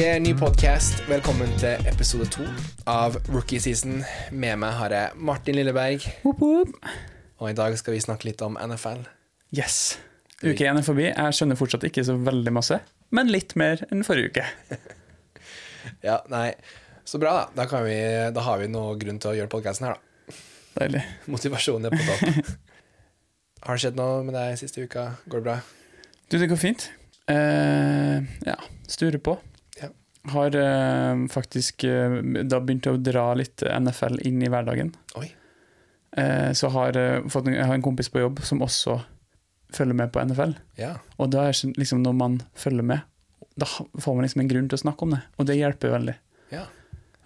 uke, ny podkast. Velkommen til episode to av Rookie Season. Med meg har jeg Martin Lilleberg, Whoop, whoop. og i dag skal vi snakke litt om NFL. Yes. Uke én er forbi. Jeg skjønner fortsatt ikke så veldig masse, men litt mer enn forrige uke. Ja, nei, Så bra, da. Da, kan vi, da har vi noe grunn til å gjøre podkasten her, da. Deilig. Motivasjonen er på topp. har det skjedd noe med deg siste uka? Går det bra? Du, det går fint. Uh, ja, sturer på. Har eh, faktisk eh, da begynt å dra litt NFL inn i hverdagen. Oi. Eh, så har eh, fått jeg har en kompis på jobb som også følger med på NFL. Ja. Og da er liksom når man følger med, da får man liksom en grunn til å snakke om det. Og det hjelper veldig. Ja.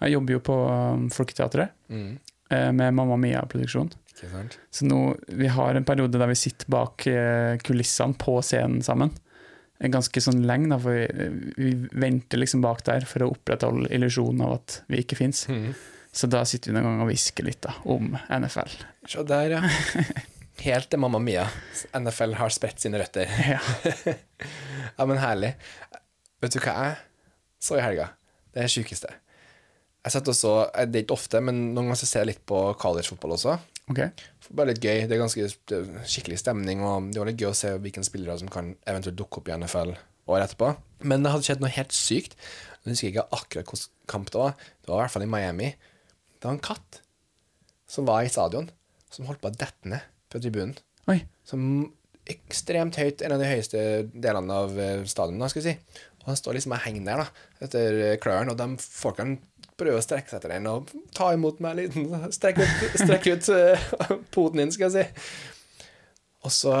Jeg jobber jo på um, Folketeatret Mm. eh, med Mamma Mia-produksjon. Så nå, vi har en periode der vi sitter bak eh, kulissene på scenen sammen. Eh, Ganske sånn lenge, da, for vi, vi venter liksom bak der for å opprettholde illusjonen av at vi ikke fins. Mm. Så da sitter vi noen ganger og hvisker litt da, om NFL. Se der, ja. Helt til Mamma Mia. NFL har spredt sine røtter. Ja. Ja, men herlig. Vet du hva jeg så i helga? Det er sjukeste. Jeg satt og så, Det er ikke ofte, men noen ganger så ser jeg litt på collegefotball også. Ok. Bare litt gøy. Det er ganske det er skikkelig stemning, og det var litt gøy å se hvilke spillere som kan eventuelt dukke opp i NFL året etterpå. Men det hadde skjedd noe helt sykt. Jeg husker ikke akkurat hvilken kamp det var. Det var i hvert fall i Miami. Det var en katt som var i stadion, som holdt på å dette ned fra tribunen. Oi. Som ekstremt høyt, en av de høyeste delene av stadionet, skal vi si. Og han står liksom og henger der, da, etter klørne, og de folkene prøver å strekke seg etter den og ta imot meg litt. Strekk ut, strekk ut eh, poten din, skal jeg si. Og så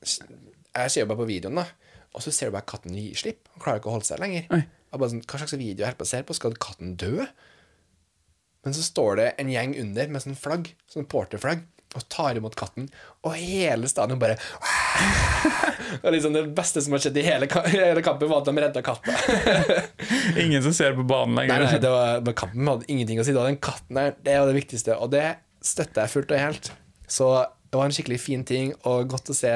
Jeg ser jo bare på videoen, da, og så ser du bare katten gi slipp. Han klarer ikke å holde seg lenger. Sånn, Hva slags video jeg det på å se på? Skal katten dø? Men så står det en gjeng under med sånn flagg, sånn porterflagg, og tar imot katten, og hele stadion bare Og liksom Det beste som har skjedd i hele, hele kampen, var at de redda katta. Ingen som ser på banen lenger. nei, det var, kampen hadde ingenting å si. Da. den katten der, det var det viktigste, og det støtter jeg fullt og helt. Så det var en skikkelig fin ting, og godt å se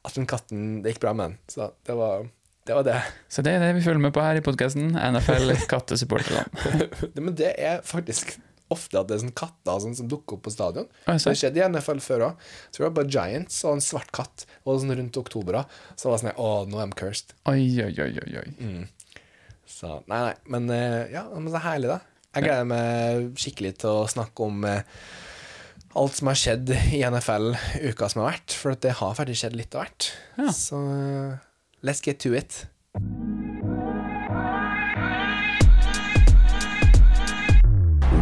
at den katten Det gikk bra med den. Så det var det. Var det. Så det er det vi følger med på her i podkasten. NFL kattesupporterne. Men det er faktisk ofte at det er sånn katter sånn som dukker opp på stadion. Så det skjedde i NFL før òg. Så det var bare Giants og en svart katt. Og sånn rundt oktober Så var det sånn Å, nå er de cursed. Oi, oi, oi, oi. oi. Så nei, nei. Men ja, ja, men så herlig, da. Jeg gleder meg skikkelig til å snakke om eh, alt som har skjedd i NFL uka som har vært. For det har faktisk skjedd litt av hvert. Ja. Så eh, let's get to it.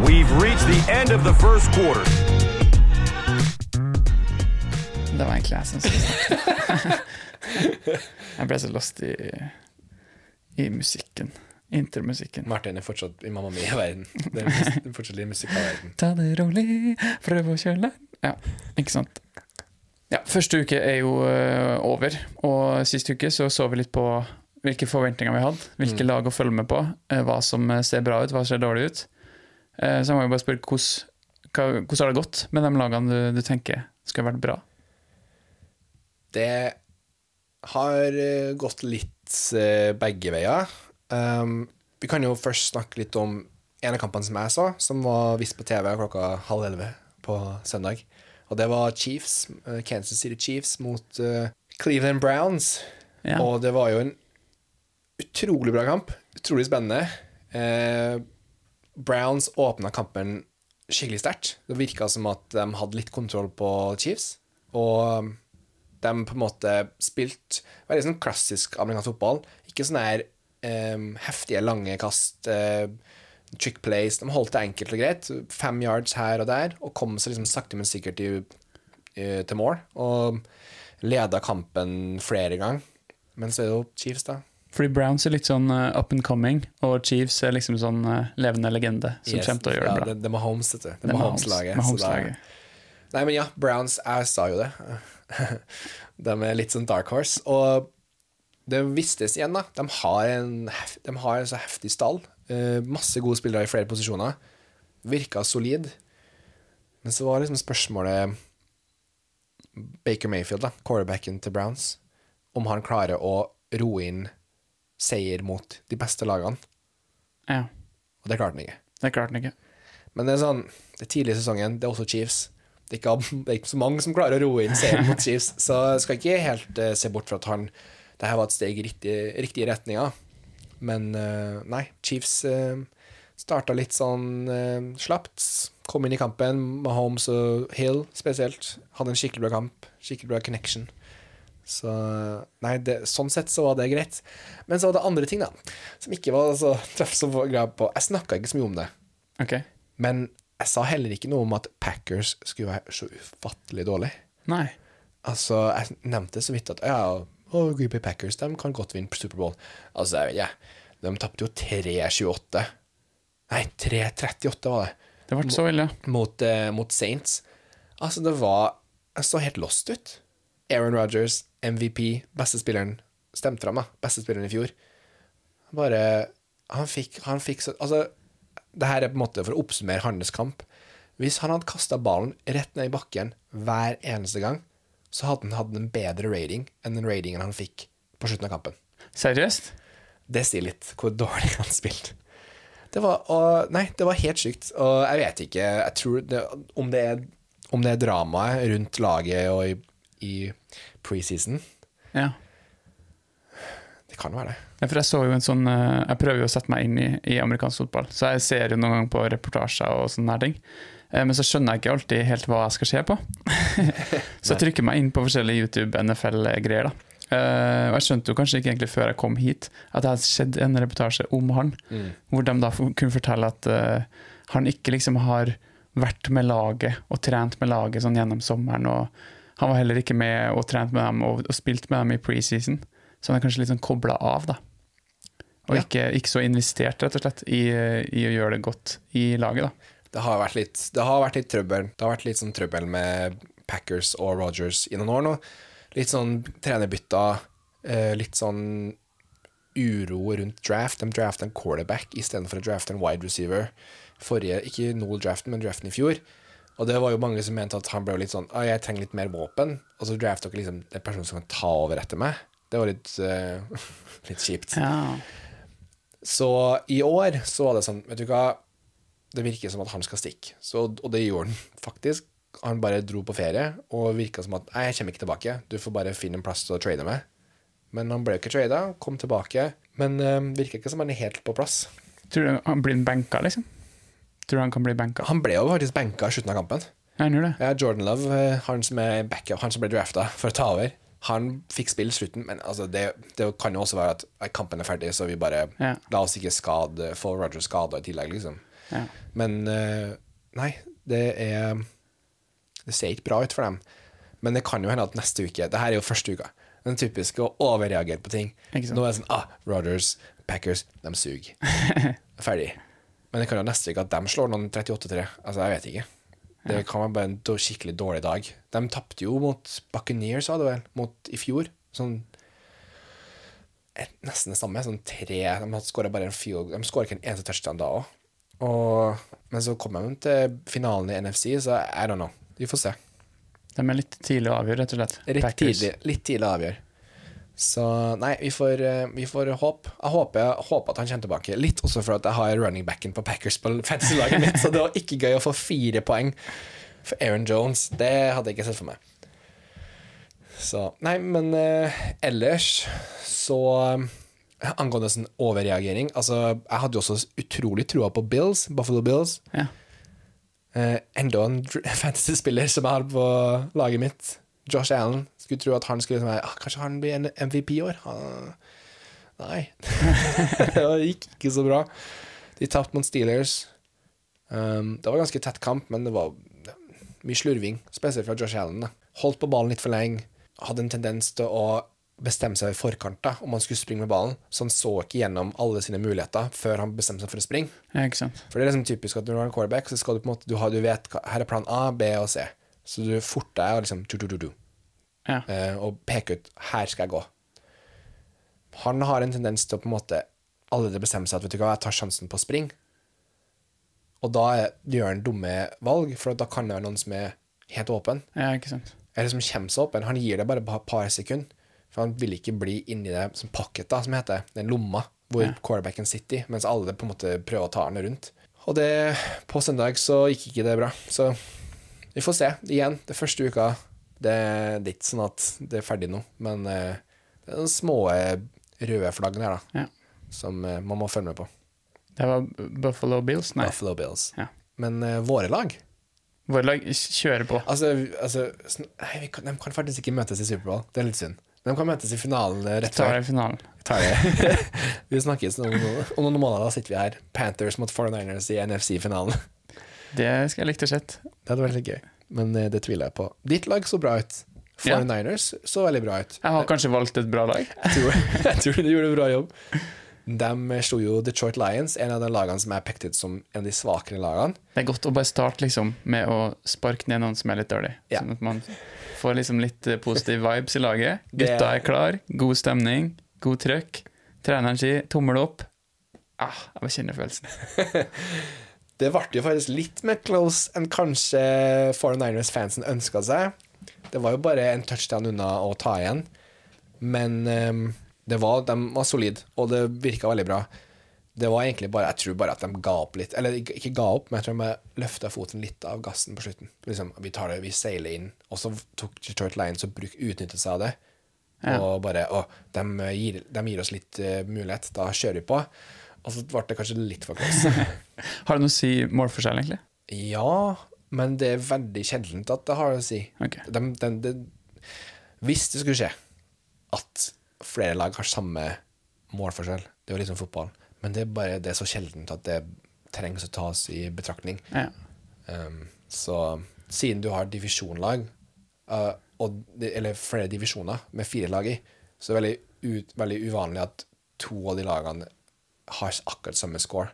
We've reached the end of the first quarter. Det var egentlig jeg som skulle snakke. Jeg ble så lost i, i musikken. Intermusikken. Martin er fortsatt i Mamma Mia-verden. Det er fortsatt i musikkverden. Ta det rolig, prøv å kjøle Ja, ikke sant. Ja, Første uke er jo øh, over, og sist uke så så vi litt på hvilke forventninger vi hadde, hvilke lag å følge med på, eh, hva som eh, ser bra ut, hva som ser dårlig ut. Eh, Så jeg må jo bare spørre hvordan, hvordan har det gått med de lagene du, du tenker skal vært bra? Det har eh, gått litt eh, begge veier. Um, vi kan jo først snakke litt om en av kampene som jeg så, som var vist på TV klokka halv elleve på søndag. Og det var Chiefs, Kansas City Chiefs mot uh, Cleveland Browns. Ja. Og det var jo en utrolig bra kamp. Utrolig spennende. Eh, Browns åpna kampen skikkelig sterkt. Det virka som at de hadde litt kontroll på Chiefs. Og de på en måte spilte veldig sånn klassisk amerikansk fotball. Ikke sånne her um, heftige, lange kast, uh, trick plays. De holdt det enkelt og greit. Fem yards her og der, og kom seg liksom sakte, men sikkert i, i, til mål. Og leda kampen flere ganger. Men så er det jo Chiefs, da. Fordi Browns er litt sånn uh, up and coming, og Chiefs er liksom sånn uh, levende legende som Yes. kommer til å gjøre det bra. Det, det med Holmes, vet du. Det Det med Holmes-laget. Holmes-laget. Nei, men ja, Browns, jeg sa jo det. de er litt sånn dark horse. Og det vistes igjen, da. De har en, de har en så heftig stall. Eh, masse gode spillere i flere posisjoner. Virka solid. Men så var liksom spørsmålet Baker Mayfield, da, quarterbacken til Browns, om han klarer å roe inn seier mot de beste lagene. Ja. Og det klarte han ikke. Det klarte han ikke. Men det er sånn, det er tidlig i sesongen, det er også Chiefs. Det er, ikke, det er ikke så mange som klarer å roe inn seieren mot Chiefs, så jeg skal ikke helt uh, se bort fra at han det her var et steg i riktig, riktig retning. Men uh, nei, Chiefs uh, starta litt sånn uh, slapt. Kom inn i kampen, Mahomes og Hill spesielt. Hadde en skikkelig bra kamp, skikkelig bra connection. Så nei, det, sånn sett så var det greit. Men så var det andre ting, da, som ikke var så traff så greia på. Jeg snakka ikke så mye om det. Okay. Men jeg sa heller ikke noe om at Packers skulle være så ufattelig dårlig. Nei. Altså, jeg nevnte så vidt at ja, oh, Green Bay Packers de kan godt vinne Superbowl. Altså, jeg vet ikke. De tapte jo 3-28. Nei, 3-38 var det. Det ble så ille. Mot, eh, mot Saints. Altså, det var Jeg så helt lost ut. Aaron Rodgers, MVP, beste spilleren, stemte fram, da. Beste spilleren i fjor. Bare Han fikk, han fikk så Altså, det her er på en måte for å oppsummere hans kamp. Hvis han hadde kasta ballen rett ned i bakken hver eneste gang, så hadde han hatt en bedre rating enn den ratingen han fikk på slutten av kampen. Seriøst? Det sier litt hvor dårlig han spilte. Det var, og, nei, det var helt sykt. Og jeg vet ikke jeg tror det, om, det er, om det er dramaet rundt laget og i, i preseason. Ja. Det kan være det. Ja, for jeg så jo en sånn eh, Jeg prøver jo å sette meg inn i, i amerikansk fotball, så jeg ser jo noen ganger på reportasjer og sånne her ting. Eh, Men så skjønner jeg ikke alltid helt hva jeg skal se på. så jeg trykker meg inn på forskjellige YouTube-NFL-greier, da. Uh, og jeg skjønte jo kanskje ikke egentlig før jeg kom hit, at det hadde skjedd en reportasje om han, hvor de da kunne fortelle at uh, han ikke liksom har vært med laget og trent med laget sånn gjennom sommeren, og han var heller ikke med og trent med dem og, og spilt med dem i preseason, så han er kanskje litt sånn kobla av, da. Og Ja. ikke, ikke så investert, rett og slett, i, i å gjøre det godt i laget, da. Det har vært litt, det har vært litt trøbbel. Det har vært litt sånn trøbbel med Packers og Rogers i noen år nå. Litt sånn trenerbytter, eh, litt sånn uro rundt draft. De draftet en quarterback istedenfor å drafte en wide receiver. Forrige, ikke Noel-draften, men draften i fjor. Og det var jo mange som mente at han ble litt sånn «Å, jeg trenger litt mer våpen. Og så drafter dere liksom en person som kan ta over etter meg. Det var litt, uh, litt kjipt. Ja. Så i år så var det sånn, vet du hva Det virker som at han skal stikke. Så, og det gjorde han faktisk. Han bare dro på ferie og virka som at Nei, jeg kommer ikke tilbake. Du får bare finne en plass til å trade med. Men han ble jo ikke trada, kom tilbake. Men uh, virker ikke som han er helt på plass. Tror du han blir benka, liksom? Tror du han kan bli benka? Han ble jo faktisk benka i slutten av kampen. Ja, han det. Ja, Jordan Love, eh, han som er backup, han som ble drafta for å ta over, han fikk spille slutten, men altså, det, det kan jo også være at kampen er ferdig, så vi bare Ja. La oss ikke skade, få Roger skada i tillegg, liksom. Ja. Men eh, nei, det er Det ser ikke bra ut for dem. Men det kan jo hende at neste uke Det her er jo første uka. Den typiske å overreagere på ting. Nå er det sånn ah, Rodgers, Packers, de suger. Ferdig. Men det kan jo nesten ikke at de slår noen 38-3. Altså, jeg vet ikke. Det kan være bare en skikkelig dårlig dag. De tapte jo mot Buccaneers, var det vel, mot i fjor. Sånn Nesten det samme. Sånn tre De skåra bare en field De skåra ikke en eneste touchdown da òg. Men så kom de til finalen i NFC, så I don't know. Vi får se. De er litt tidlig å avgjøre, rett og slett. Litt Packers. tidlig, litt tidlig å avgjøre. Så nei, vi får, eh, vi får håpe. Jeg håper, jeg håper at han kommer tilbake. Litt også for at jeg har running backen på Packers på fantasy-laget mitt, så det var ikke gøy å få fire poeng for Aaron Jones. Det hadde jeg ikke sett for meg. Så Nei, men eh, ellers så eh, Angående sånn overreagering Altså, jeg hadde jo også utrolig troa på Bills, Buffalo Bills. Ja. Eh, enda en fantasy-spiller som jeg har på laget mitt, Josh Allen. Skulle tro at han skulle liksom være ah, Kanskje han blir en MVP i år? Han, nei. det gikk ikke så bra. De tapte mot Steelers. Um, det var ganske tett kamp, men det var mye slurving, spesielt fra Josh Allen. Da. Holdt på ballen litt for lenge. Hadde en tendens til å bestemme seg i forkant da, om han skulle springe med ballen, så han så ikke gjennom alle sine muligheter før han bestemte seg for å springe. ja. For det er liksom typisk at når du har en quarterback, så skal du på en måte Du, har, du vet her er plan A, B og C. Så du forter deg og liksom tu, tu, tu, tu, Ja. uh, og peker ut her skal jeg gå. Han har en tendens til å på en måte allerede bestemme seg at vet du hva, jeg tar sjansen på å springe. Og da gjør han dumme valg, for da kan det være noen som er helt åpen. ja, ikke sant. Eller som kommer seg åpen. Han gir det bare et par sekunder. For han vil ikke bli inni det som pocket, da, som heter. Den lomma hvor Ja. quarterbacken sitter i, mens alle på en måte prøver å ta den rundt. Og det, på søndag så gikk ikke det bra. Så vi får se. Igjen, det første uka Det, det er ikke sånn at det er ferdig nå, men eh, det er noen små eh, røde flaggene her, da, Ja. som eh, man må følge med på. Det var Buffalo Bills? Nei. Buffalo Bills. Ja. Men uh, våre lag Våre lag kjører på. Altså, altså nei, vi kan, De kan faktisk ikke møtes i Superbowl. Det er litt synd. De kan møtes i finalen rett før. finalen. Vi snakkes om om noen måneder. Da sitter vi her. Panthers mot 49ers i NFC-finalen. Det skal jeg likt å sett. Det hadde vært litt gøy, men eh, det tviler jeg på. Ditt lag så bra ut. 49ers så veldig bra ut. Jeg har kanskje valgt et bra lag. Jeg tror, jeg tror de gjorde en bra jobb. De slo jo Detroit Lions, en av de lagene som er pekt ut som en av de svakere lagene. Det er godt å bare starte liksom med å sparke ned noen som er litt dårlig. Ja. Sånn at man får liksom litt eh, positive vibes i laget. Gutta er klar, god stemning, god trøkk. Treneren sier tommel opp. Ah, jeg kjenner følelsen. Det ble jo faktisk litt mer close enn kanskje 49ers-fansen ønska seg. Det var jo bare en touchdown unna å ta igjen, men um, det var, de var solide, og det virka veldig bra. Det var egentlig bare, Jeg tror bare at de ga opp litt. Eller ikke ga opp, men jeg tror de løfta foten litt av gassen på slutten. Liksom, Vi tar det, vi seiler inn. Og så tok Detroit Lions og utnyttet seg av det. Ja. Og bare Å, de gir, de gir oss litt uh, mulighet, da kjører vi på. Og så ble det kanskje litt for close. Har det noe å si målforskjell, egentlig? Ja, men det er veldig sjeldent at det har å si. Okay. De, de, de, hvis det skulle skje at flere lag har samme målforskjell, det er jo litt som fotball, men det er bare det er så sjeldent at det trengs å tas i betraktning. Ja. Um, så siden du har divisjonlag, uh, og, eller flere divisjoner med fire lag i, så er det veldig, ut, veldig uvanlig at to av de lagene har akkurat samme score.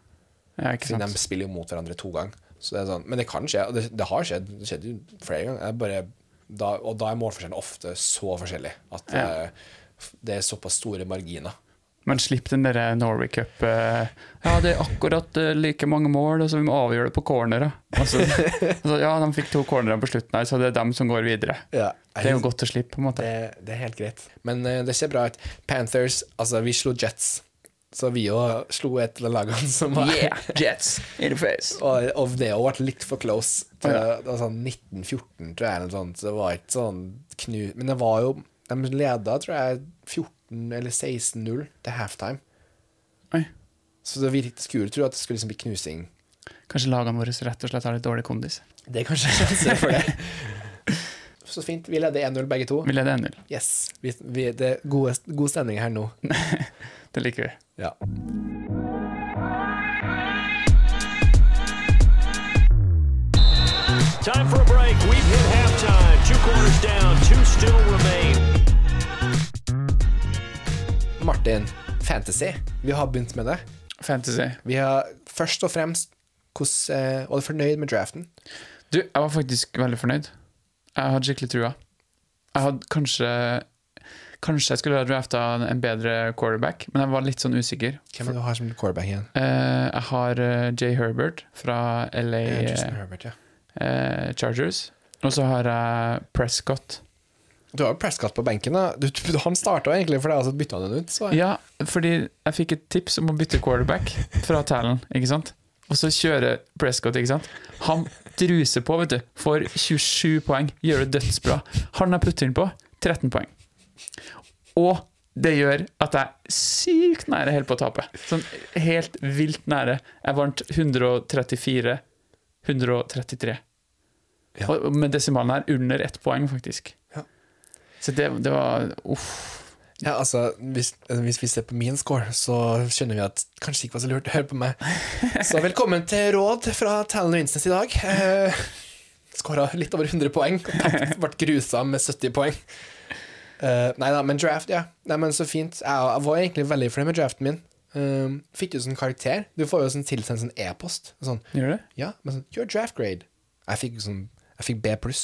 ja, Siden de spiller jo mot hverandre to ganger. Så det er sånn, men det kan skje, og det, det har skjedd. Det skjedde jo flere ganger. Bare, da, og da er målforskjellen ofte så forskjellig at Ja. eh, det er såpass store marginer. Men slipp den der Norway Cup eh, Ja, det er akkurat eh, like mange mål, og så vi må avgjøre det på cornere. Altså, altså, ja, de fikk to cornere på slutten her, så det er dem som går videre. Det er jo godt å slippe, på en måte. Det, det er helt greit. Men det ser bra ut. Panthers, altså vi slo Jets, så vi jo slo et av lagene som var Jets in the face. Og, og det har vært litt for close. Til. Det var sånn 1914, tror jeg, eller noe sånt. Så det var ikke sånn knu... Men det var jo De leda, tror jeg, 14 eller 16-0 til halftime. Oi. Så det virket skulle tro at det skulle liksom bli knusing. Kanskje lagene våre rett og slett har litt dårlig kondis. Det er kanskje sjanse for det. Så fint. Vi leder 1-0 begge to. Vi leder 1-0. Yes. Vi, vi, det er gode, god stemning her nå. Det liker vi. Ja. Time for a break. We've hit halftime. Two quarters down, two still remain. Martin, fantasy. Vi har begynt med det. Fantasy. Vi har først og fremst hvordan, eh, Var du fornøyd med draften? Du, jeg var faktisk veldig fornøyd. Jeg hadde skikkelig trua. Jeg hadde kanskje Kanskje jeg skulle ha drafta en bedre quarterback, men jeg var litt sånn usikker. Hvem er det du har som quarterback igjen? Uh, jeg har eh, Jay Herbert fra LA Eh, Herbert, ja. uh, Chargers. Og så har jeg Prescott. Du har jo Prescott på benken, da. Du, du- han starta egentlig for deg, og så bytta han den ut. Så. Ja, fordi jeg fikk et tips om å bytte quarterback fra Talen, ikke sant? Og så kjører Prescott, ikke sant? Han druser på, vet du. Får 27 poeng, gjør det dødsbra. Han har puttet inn på 13 poeng. Og det gjør at jeg er sykt nære helt på å tape. Sånn helt vilt nære. Jeg vant 134, 133. Ja. Og med desimalen her under ett poeng, faktisk. Ja. Så det, det var Uff. Ja, altså, hvis, hvis vi ser på min score, så skjønner vi at kanskje ikke var så lurt å høre på meg. Så velkommen til råd fra Talon Vincent i dag. Eh, Skåra litt over 100 poeng. Ble grusa med 70 poeng. Eh, nei da, men draft, ja. Nei, men Så fint. Jeg, jeg var egentlig veldig fornøyd med draften min. Um, fikk jo sånn karakter? Du får jo sånn tilsendt sånn e-post. Sånn, Gjør det? ja, men sånn, your draft grade. Jeg fikk sånn Jeg fikk B pluss.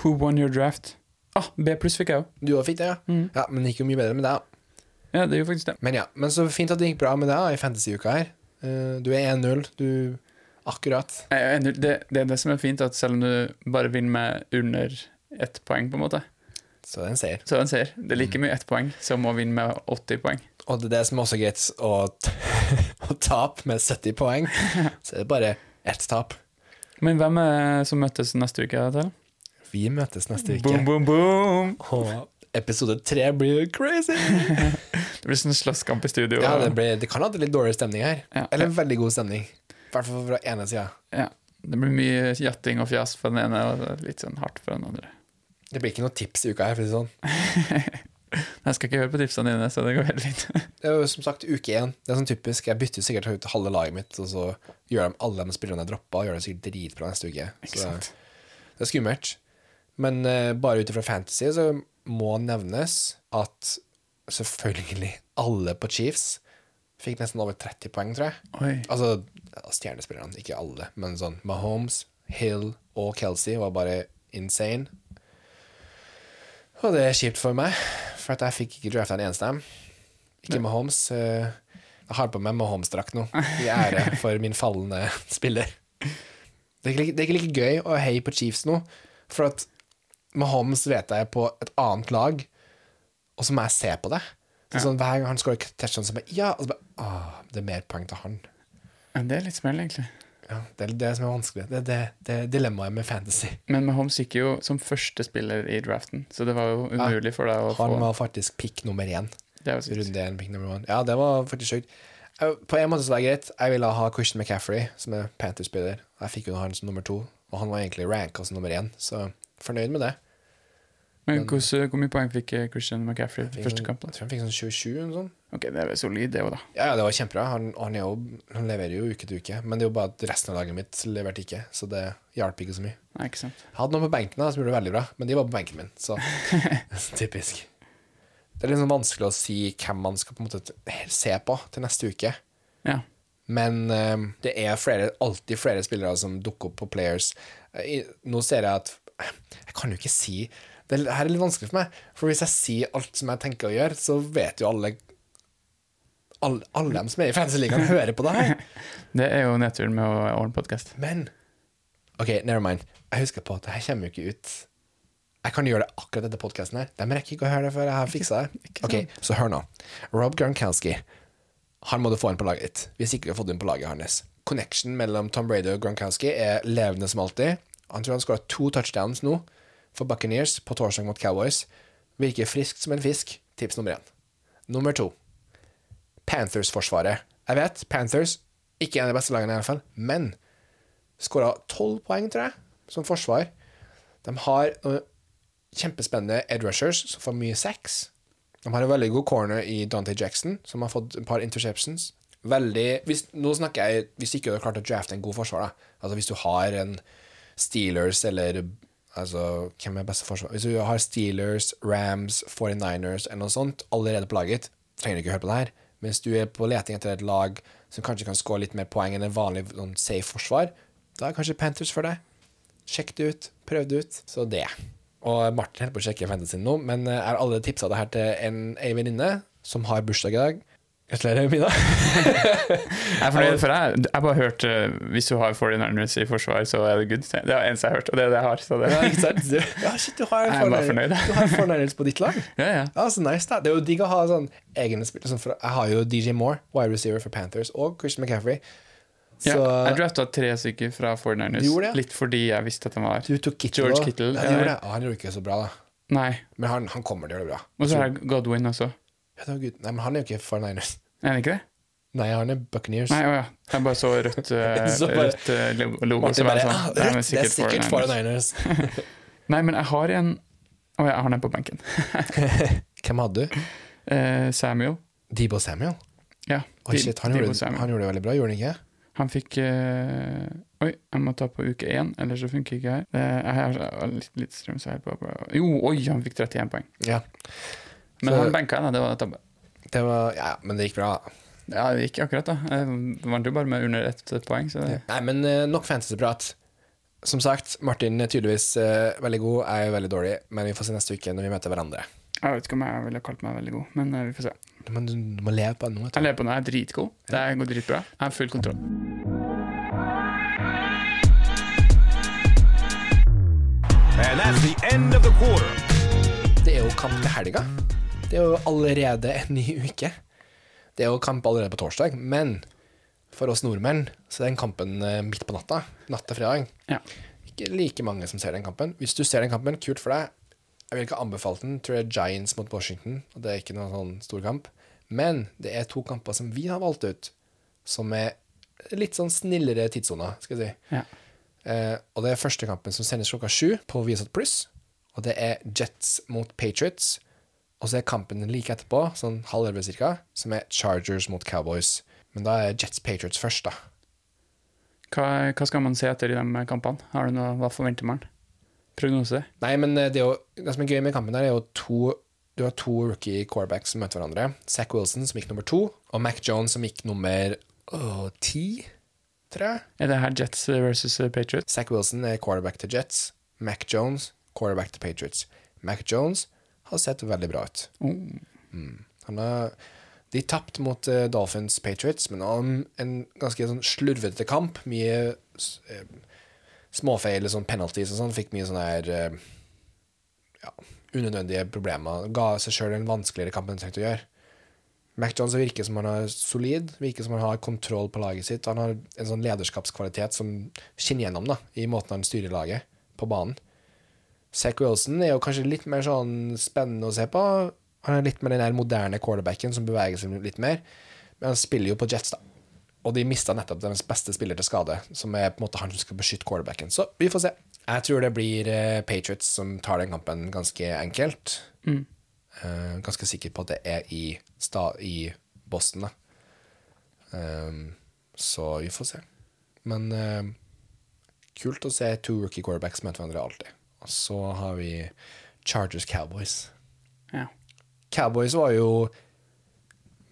Who won your draft? Ah, B pluss fikk jeg òg. Du òg fikk det, ja? Ja, Men det gikk jo mye bedre med deg. da. Ja, det gjorde faktisk det. Men ja, men så fint at det gikk bra med deg i fantasy-uka her. Eh, du er 1-0. Du Akkurat. Er. Det, det er det som er fint, at selv om du bare vinner med under ett poeng, på en måte, Så det ser. så er det en seier. Det er like mye ett poeng som å vinne med 80 poeng. Og det er det som er også greit å, å tape med 70 poeng. Så er det bare ett tap. Men hvem er som møtes neste uke? til? Vi møtes neste uke. Boom, boom, boom! Og episode tre blir crazy! Det blir sånn slåsskamp i studio. Ja, det, blir, det kan ha litt dårlig stemning her. Ja. Eller veldig god stemning. I hvert fall fra ene sida. Ja, det blir mye jatting og fjas for den ene, og litt sånn hardt for den andre. Det blir ikke noe tips i uka her, for å si det sånn. Jeg skal ikke høre på tipsene dine, så det går helt fint. Det er jo som sagt uke én. Det er sånn typisk. Jeg bytter sikkert ut halve laget mitt, og så gjør de alle de spillerne jeg droppa, og gjør det sikkert dritbra neste uke. Ikke Så det er skummelt. Men uh, bare ut ifra fantasy så må nevnes at selvfølgelig alle på Chiefs fikk nesten over 30 poeng, tror jeg. Oi. Altså stjernespillerne, ikke alle, men sånn Mahomes, Hill og Kelsey var bare insane. Og det er kjipt for meg, for at jeg fikk ikke drafta en eneste av dem. Ikke Mahomes. eh, Jeg har på meg Mahomes-drakt nå, i ære for min fallende spiller. Det er, ikke, det er ikke like gøy å heie på Chiefs nå, for at Mahomes vet jeg på et annet lag, og så må jeg se på det. Så sånn, Hver gang han scorer touchdown, så bare Ja, og så bare Åh, det er mer poeng til han. Ja, Det er litt smell, egentlig. Ja, det er det som er vanskelig. Det er det, det er dilemmaet med fantasy. Men Mahomes gikk jo som første spiller i draften, så det var jo umulig for deg å Han få var faktisk pick nummer én. Det. Runde én, pick nummer én. Ja, det var faktisk sjukt. Eh, På en måte så var det greit. Jeg ville ha Christian McCaffrey, som er Panthers-spiller. Jeg fikk jo han som nummer to, og han var egentlig ranka som nummer én, så fornøyd med det. Men hvordan, hvor mye poeng fikk eh, Christian McCaffrey i første kamp? Jeg tror han fikk sånn 27 eller sånn. Ok, det er solid, det òg, da. Ja, ja, det var kjempebra. Han, han, jo, han leverer jo uke til uke, men det er jo bare at resten av laget mitt leverte ikke, så det hjalp ikke så mye. Nei, ikke sant. Jeg hadde noen på benken da, som gjorde det veldig bra, men de var på benken min, så typisk. Det er sånn vanskelig å si hvem man skal på en måte se på til neste uke. Ja. Men um, det er flere, alltid flere spillere som dukker opp på players. Eh, i- nå ser jeg at Jeg kan jo ikke si Det er- her er litt vanskelig for meg, for hvis jeg sier alt som jeg tenker å gjøre, så vet jo alle Alle, alle dem som er i Fantasy-ligaen, hører på det her. Det er jo nedturen med å ordne podkast. Men OK, never mind. Jeg husker på at det her kommer jo ikke ut Jeg kan gjøre det akkurat etter podkasten her. De rekker ikke å høre det før jeg har fiksa det. Ok, Så hør nå. Rob Gronkowski Han må du få inn på laget ditt. Hvis ikke du har fått inn på laget hans. Connection mellom Tom Brady og Gronkowski er levende som alltid. Han tror han skåra to touchdowns nå for Buccaneers på torsdag mot Cowboys. Virker friskt som en fisk. Tips nummer én. Nummer to. Panthers-forsvaret. Jeg vet, Panthers ikke en av de beste lagene, i hvert fall, men skåra tolv poeng, tror jeg, som forsvar. De har noen kjempespennende Ed Rushers, som får mye sex. De har en veldig god corner i Dante Jackson, som har fått et par interceptions. Veldig, hvis, nå snakker jeg hvis ikke du har klart å drafte en god forsvar. Da. Altså Hvis du har en Steelers eller altså, Hvem er beste forsvar? Hvis du har Steelers, Rams, 49ers eller noe sånt allerede på laget, trenger du ikke høre på det her. Mens du er på leting etter et lag som kanskje kan score litt mer poeng enn en vanlig sånn, safe forsvar, da er kanskje Panthers for deg. Sjekk det ut, prøv det ut. Så det. Og Martin holder på å sjekke fantasyen nå, men jeg har allerede tipsa det her til en, ei venninne som har bursdag i dag? Gratulerer, Mina. Jeg fornøyd, for jeg jeg bare hørt eh, hvis du har 49ers i forsvar, så er det good. Det er det eneste jeg har hørt, og det er det jeg har. Så det, ja, ikke sant? Ja, shit, du har Jeg er bare fornøyd. Du har fornærmelse på ditt lag. ja, ja. Ja, så nice da Det er jo digg å ha sånn egne spill sånn Jeg har jo DJ Moore, wide receiver for Panthers, og Christian McCaffrey. Så ja. Jeg drafta tre stykker fra 49ers, Du det? litt fordi jeg visste at de var du tok Kittle George. Kittle, Ja, ja. gjorde det. Å, han gjorde ikke så bra, da. Nei. Men han, han kommer til å gjøre det bra. Og så har jeg Godwin også. Nei, men han er jo ikke for Niners. Er han ikke det? Nei, han er Buccaneers. Nei, å ja. Jeg bare så rødt, eh, Så bare- rødt eh, logo. Martin bare, ah, sånn, det er rett, det er sikkert 49ers. for Niners. Nei, men jeg har en Å ja, jeg har den på benken. Hvem hadde du? Eh, Samuel. Debo Samuel? Ja. Oi, shit, han, gjorde, Samuel. han gjorde det veldig bra, gjorde han ikke? Han fikk uh, Oi, jeg må ta på uke én, ellers så funker ikke her. Uh, jeg har litt, litt strøm, så jeg på Jo, oi, han fikk 31 poeng. Ja. Men Så- han benka jeg, da. Det var tabbe. Det var, ja, men det gikk bra. Ja, det gikk akkurat, da. Jeg vant jo bare med under ett poeng, så det Nei, men eh, nok fantasyprat. Som sagt, Martin er tydeligvis uh, veldig god, jeg er veldig dårlig, men vi får se neste uke når vi møter hverandre. Jeg vet ikke om jeg ville kalt meg veldig god, men eh, vi får se. Du må, du må leve på det nå. vet. Jeg lever på noe, jeg er dritgod. Det går dritbra. Jeg har full kontroll. And that's the end of the quarter. Det er jo kamp til helga. Det er jo allerede en ny uke. Det er jo kamp allerede på torsdag, men for oss nordmenn så er den kampen eh, midt på natta. Natt til fredag. Ja. Ikke like mange som ser den kampen. Hvis du ser den kampen, kult for deg. Jeg vil ikke anbefale den. Tror jeg er Giants mot Washington, og det er ikke noen sånn stor kamp. Men det er to kamper som vi har valgt ut, som er litt sånn snillere tidssoner, skal jeg si. Ja. Eh, og det er første kampen som sendes klokka sju på Viasat Pluss. Og det er Jets mot Patriots. Og så er kampen like etterpå, sånn halv elleve cirka, som er Chargers mot Cowboys. Men da er Jets Patriots først, da. Hva, hva skal man se etter i de kampene? Har du noe, Hva forventer man? Prognose? Nei, men eh, det, er jo, det som er gøy med kampen der, er jo to Du har to rookie quarterbacks som møter hverandre. Zack Wilson, som gikk nummer to, og Mac Jones, som gikk nummer åh, ti, tror jeg. Er det her Jets versus Patriots? Zack Wilson er quarterback til Jets. Mac Jones, quarterback til Patriots. Mac Jones har sett veldig bra ut. Mm. Han har, de tapte mot eh, Dolphins Patriots, men han en, ganske sånn slurvete kamp. Mye eh, småfeil, sånn penalties og sånn. Fikk mye sånne her eh, ja, unødvendige problemer. Ga seg sjøl en vanskeligere kamp enn han trengte å gjøre. McJohns virker som han er solid, virker som han har kontroll på laget sitt. Han har en sånn lederskapskvalitet som skinner gjennom da, i måten han styrer laget på banen. Zack Wilson er jo kanskje litt mer sånn spennende å se på. Han er litt mer den der moderne quarterbacken som beveger seg litt mer. Men han spiller jo på Jets, da. Og de mista nettopp deres beste spiller til skade, som er på en måte han som skal beskytte quarterbacken. Så vi får se. Jeg tror det blir eh, Patriots som tar den kampen ganske enkelt. Mm. ganske sikker på at det er i, i Boston, da. Um, så vi får se. Men uh, kult å se to rookie quarterbacks møte hverandre alltid. Så har vi Chargers Cowboys. Ja. Cowboys var jo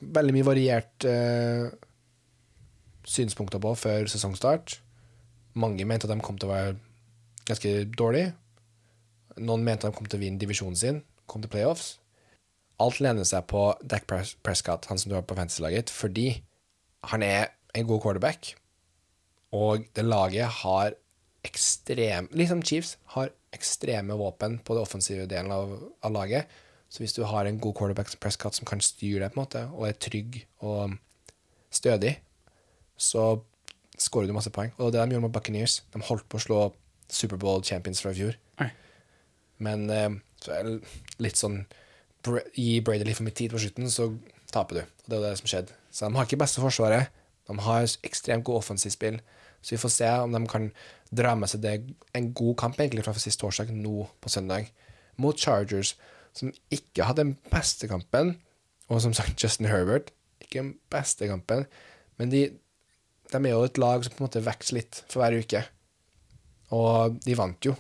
veldig mye variert eh, synspunkter på før sesongstart. Mange mente at de kom til å være ganske dårlige. Noen mente at de kom til å vinne divisjonen sin, kom til playoffs. Alt lener seg på Dak Prescott, han som du har på fantasy-laget, fordi han er en god quarterback, og det laget har ekstrem Liksom Chiefs har ekstreme våpen på den offensive delen av, av laget. Så hvis du har en god quarterback som Prescott som kan styre deg, på en måte, og er trygg og stødig, så skårer du masse poeng. Og det de gjorde med Buccaneers. De holdt på å slå Superbowl champions fra i fjor. Oi. Men eh, så er litt sånn Gi Brady litt for mye tid på slutten, så taper du. Og det er det som skjedde. Så de har ikke beste forsvaret. De har ekstremt god offensivt spill. Så vi får se om de kan dra med seg det en god kamp egentlig fra sist torsdag, nå på søndag, mot Chargers, som ikke hadde den beste kampen. Og som sagt, Justin Herbert, ikke den beste kampen. Men de, de er jo et lag som på en måte vokser litt for hver uke. Og de vant jo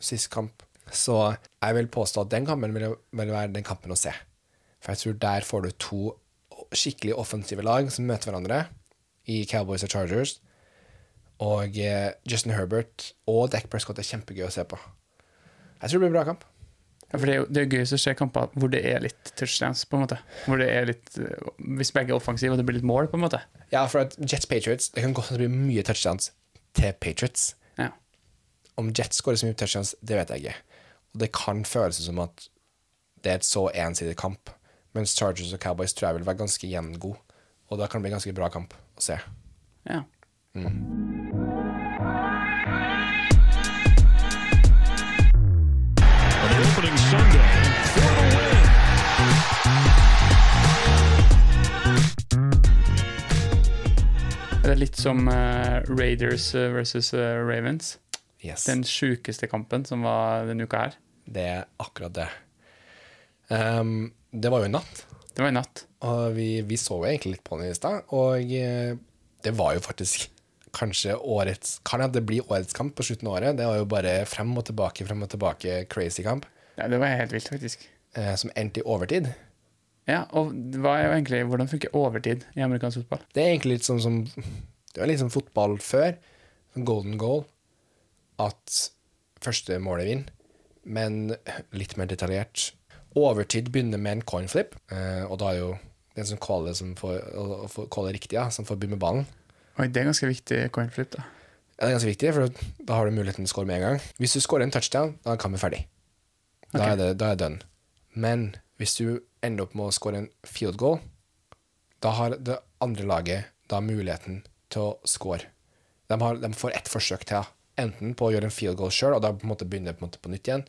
sist kamp. Så jeg vil påstå at den kampen vil, vil være den kampen å se. For jeg tror der får du to skikkelig offensive lag som møter hverandre i Cowboys og Chargers. Og eh, Justin Herbert og Dak Prescott er kjempegøy å se på. Jeg tror det blir en bra kamp. Ja, for det er jo det er gøyest å se kamper hvor det er litt touchdowns, på en måte. Hvor det er litt eh, Hvis begge er offensive og det blir litt mål, på en måte. Ja, for at Jets Patriots Det kan godt bli mye touchdowns til Patriots. Ja. Om Jets skårer så mye touchdowns, det vet jeg ikke. Og det kan føles som at det er et så ensidig kamp. Mens Chargers og Cowboys tror jeg vil være ganske jevngod. Og da kan det bli en ganske bra kamp å se. ja. The opening Sunday for the win. Det er litt som uh, Raiders eh, versus uh, Ravens. Yes. Den sjukeste kampen som var denne uka her. Det er akkurat det. Um, det var jo i natt, Det var i natt. og vi, vi så jo egentlig litt på den i stad. Og uh, det var jo faktisk kanskje årets Kan det bli årets kamp på slutten av året. Det var jo bare frem og tilbake, frem og tilbake, crazy kamp. Ja, det var helt vilt, faktisk. eh, som endte i overtid. Ja, og egentlig, hvordan funker overtid i amerikansk fotball? Det er egentlig litt sånn som Det var litt som fotball før. Golden goal. At første målet vinner, men litt mer detaljert. Overtid begynner med en coin flip, eh, og da er jo den som caller, som får, caller riktig, ja, som får begynne med ballen. Oi, det er ganske viktig coin flip, da. Ja, Det er ganske viktig, for da har du muligheten til å score med en gang. Hvis du scorer en touchdown, da kan vi ferdig. Da okay. er det, da er det done. Men hvis du ender opp med å score en field goal, Da har det andre laget da muligheten til å score. De, har, de får ett forsøk til, enten på å gjøre en field goal sjøl, og da på en måte begynner på, en måte på nytt igjen,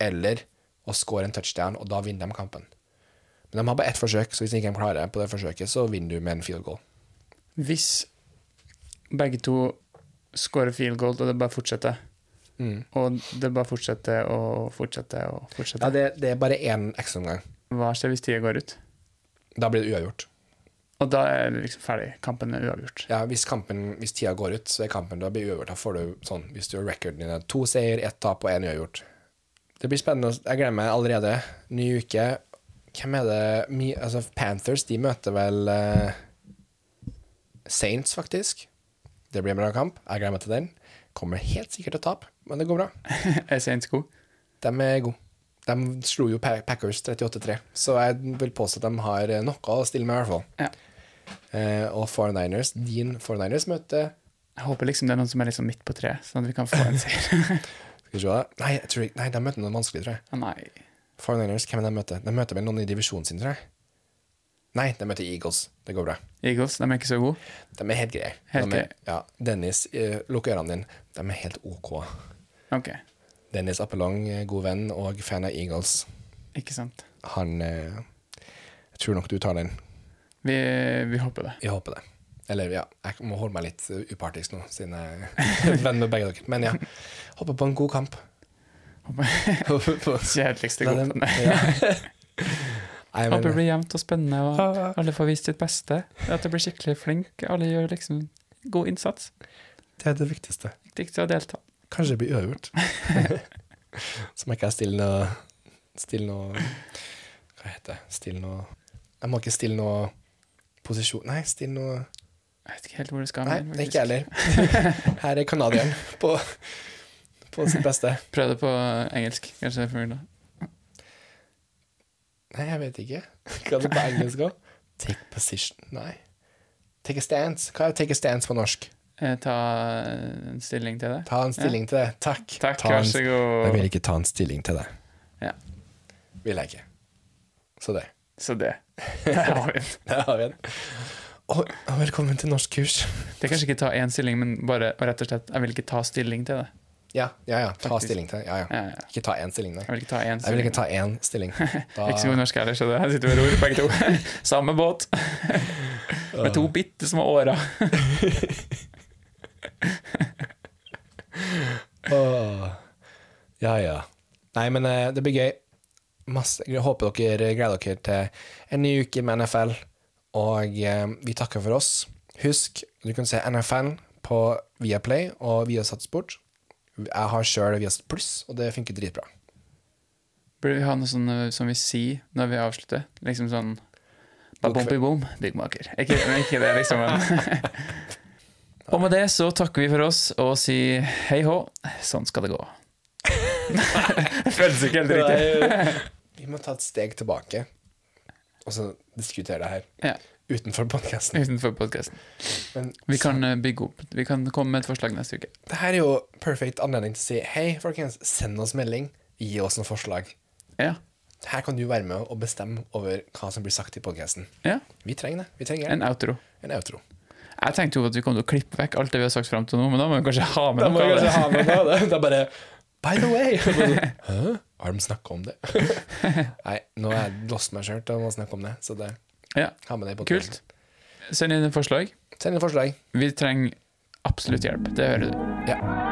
eller å score en touchdown, og da vinner de kampen. Men de har bare ett forsøk, så hvis de ikke klarer på det forsøket, så vinner du med en field goal. Hvis begge to scorer field goal, og det bare fortsetter, og det bare fortsetter og fortsetter og fortsetter Ja, det, det er bare én ekstraomgang. Hva skjer hvis tida går ut? Da blir det uavgjort. Og da er det liksom ferdig. Kampen er uavgjort. Ja, hvis, kampen, hvis tida går ut, så er kampen da blir uavgjort. Da får du sånn, hvis du har recorden din to seier, ett tap og én uavgjort. Det blir spennende. Jeg gleder meg allerede. Ny uke. Hvem er det Mi, altså Panthers de møter vel uh, Saints, faktisk. Det blir en bra kamp. Jeg gleder meg til den. Kommer helt sikkert til å tape, men det går bra. Er Saints gode? De er gode. De slo jo Packers 38-3, så jeg vil påstå at de har noe å stille med, i hvert fall. Ja. Eh, og 49ers, din 49ers møter Jeg håper liksom det er noen som er liksom midt på treet, sånn at vi kan få en seier. Skal vi se. Nei, jeg tror, nei, de møter noen vanskelig, tror jeg. Å nei. 49ers, hvem er de møter? De møter vel noen i divisjonen sin, tror jeg. Nei, de møter Eagles. Det går bra. Eagles, de er ikke så gode. De er helt greie. Helt de er, ja, Dennis, uh, lukk ørene dine. De er helt OK. Ok, Dennis Appelong, eh, god venn og fan av Eagles. ikke sant. Han eh, Jeg tror nok du tar den. Vi, vi håper det. Jeg håper det. Eller ja, jeg må holde meg litt upartisk nå, siden jeg er venn med begge dere. Men ja, håper på en god kamp. Håper på Kjedeligste kampen. ja. Nei, men- Håper det blir jevnt og spennende, og alle får vist sitt beste. At det blir skikkelig flink. Alle gjør liksom god innsats. Det er det viktigste. Det er å delta. Kanskje det blir uavgjort. Så må ikke jeg stille noe Stille noe Hva heter det? Stille noe Jeg må ikke stille noe posisjon Nei, stille noe Jeg vet ikke helt hvor du skal. Nei, med, det er ikke jeg heller. Her er canadieren på, på sitt beste. Prøv det på engelsk. Kanskje det da. Nei, jeg vet ikke. Hva er det på engelsk òg? Take position Nei. Take a stance. Hva er take a stance på norsk? Eh, Ta en stilling til det. Ta en stilling til det. Takk. Takk, ta vær så god. Jeg vil ikke ta en stilling til det. Ja. Vil jeg ikke. Så det. Så det. Der har vi den. Der har vi den. Og, og velkommen til norskkurs. Det er kanskje ikke ta én stilling, men bare rett og slett Jeg vil ikke ta stilling til det. Ja, ja, ja. Ta Faktisk. stilling til det. Ja, ja. Ja, ja. Ikke ta én stilling, nei. Jeg vil ikke ta én Jeg vil stilling. ikke ta én stilling. Da, Ikke så god norsk heller, så det her sitter og ror begge to. Samme båt. Med to bitte små årer. Åh. Ja, ja. Nei, men eh, det blir gøy. Masse, jeg håper dere gleder dere til en ny uke med NFL. Og eh, vi takker for oss. Husk, du kan se NFL på Viaplay og via Satsport. Jeg har sjøl Viasat Pluss, og det funker dritbra. Burde vi ha noe sånn eh, som vi sier når vi avslutter? Liksom sånn Ba-bom-bi-bom, byggmaker. Ikke, ikke det, liksom. Men. og med det så takker vi for oss og sier hei hå, sånn skal det gå. det føles ikke helt riktig. Vi må ta et steg tilbake, og så diskutere det her Ja, utenfor podkasten. utenfor podkasten. Vi kan eh, bygge opp. Vi kan komme med et forslag neste uke. Det her er jo perfekt anledning til å si hei, folkens, send oss melding. Gi oss noen forslag. Ja. Her kan du være med og bestemme over hva som blir sagt i podkasten. ja. Vi trenger det. Vi trenger En outro. en outro. Jeg tenkte jo at vi kom til å klippe vekk alt det vi har sagt fram til nå, men da må vi kanskje ha med Da noe av kanskje det. ha med noe det. Er bare By the way! Hæ? Har de snakka om det? Nei, nå har jeg lost meg sjøl til å snakke om det, så det Ja, ha med det i kult. Send inn forslag. Send inn forslag. Vi trenger absolutt hjelp. Det hører du. Ja.